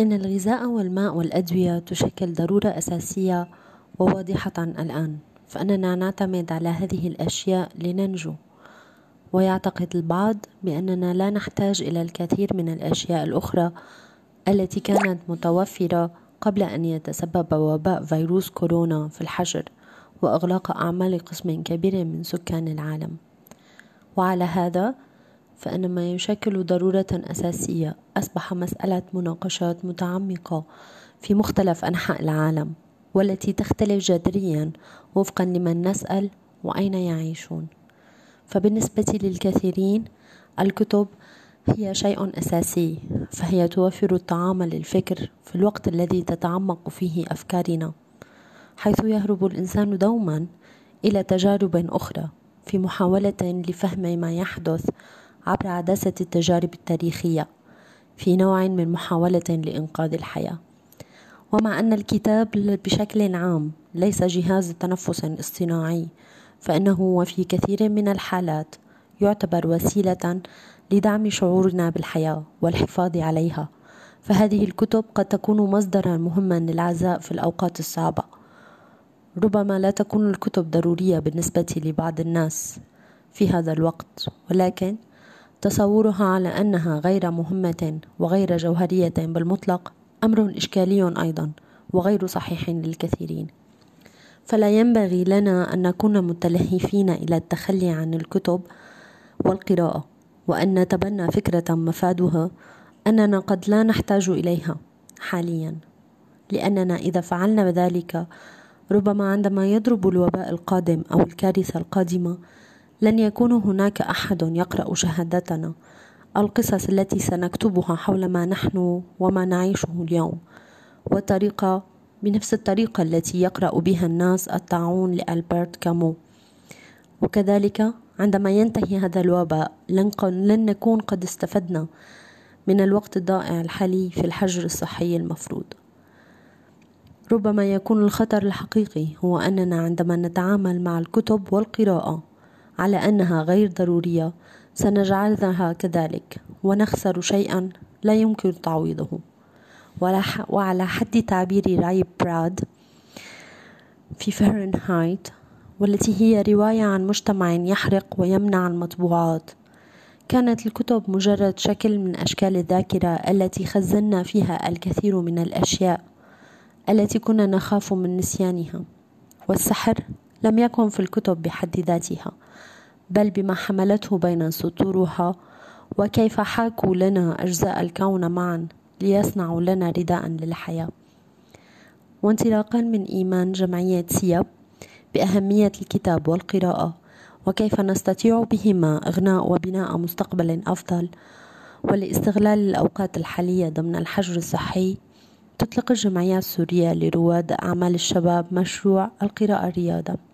إن الغذاء والماء والأدوية تشكل ضرورة أساسية وواضحة الآن فأننا نعتمد على هذه الأشياء لننجو. ويعتقد البعض بأننا لا نحتاج إلى الكثير من الأشياء الأخرى التي كانت متوفرة قبل أن يتسبب وباء فيروس كورونا في الحجر وإغلاق أعمال قسم كبير من سكان العالم. وعلى هذا فإن ما يشكل ضرورة أساسية. أصبح مسألة مناقشات متعمقة في مختلف أنحاء العالم والتي تختلف جذريا وفقا لمن نسأل وأين يعيشون. فبالنسبة للكثيرين الكتب هي شيء أساسي فهي توفر الطعام للفكر في الوقت الذي تتعمق فيه أفكارنا حيث يهرب الإنسان دوما إلى تجارب أخرى في محاولة لفهم ما يحدث عبر عدسة التجارب التاريخية في نوع من محاولة لإنقاذ الحياة. ومع أن الكتاب بشكل عام ليس جهاز تنفس اصطناعي فإنه وفي كثير من الحالات يعتبر وسيلة لدعم شعورنا بالحياة والحفاظ عليها. فهذه الكتب قد تكون مصدرا مهما للعزاء في الأوقات الصعبة. ربما لا تكون الكتب ضرورية بالنسبة لبعض الناس في هذا الوقت ولكن تصورها على أنها غير مهمة وغير جوهرية بالمطلق أمر إشكالي أيضا وغير صحيح للكثيرين. فلا ينبغي لنا أن نكون متلهفين إلى التخلي عن الكتب والقراءة وأن نتبنى فكرة مفادها أننا قد لا نحتاج إليها حاليا لأننا إذا فعلنا ذلك ربما عندما يضرب الوباء القادم أو الكارثة القادمة لن يكون هناك أحد يقرأ شهادتنا. القصص التي سنكتبها حول ما نحن وما نعيشه اليوم والطريقة بنفس الطريقة التي يقرأ بها الناس الطاعون لألبرت كامو. وكذلك عندما ينتهي هذا الوباء لن نكون قد استفدنا من الوقت الضائع الحالي في الحجر الصحي المفروض. ربما يكون الخطر الحقيقي هو أننا عندما نتعامل مع الكتب والقراءة على أنها غير ضرورية. سنجعلها كذلك. ونخسر شيئا لا يمكن تعويضه. وعلى حد تعبير رأي براد في فهرنهايت والتي هي رواية عن مجتمع يحرق ويمنع المطبوعات. كانت الكتب مجرد شكل من أشكال الذاكرة التي خزنا فيها الكثير من الأشياء التي كنا نخاف من نسيانها. والسحر لم يكن في الكتب بحد ذاتها بل بما حملته بين سطورها وكيف حاكوا لنا أجزاء الكون معا ليصنعوا لنا رداء للحياة. وانطلاقا من إيمان جمعية سياب بأهمية الكتاب والقراءة وكيف نستطيع بهما إغناء وبناء مستقبل أفضل ولاستغلال الأوقات الحالية ضمن الحجر الصحي. تطلق الجمعية السورية لرواد أعمال الشباب مشروع القراءة الرياضة.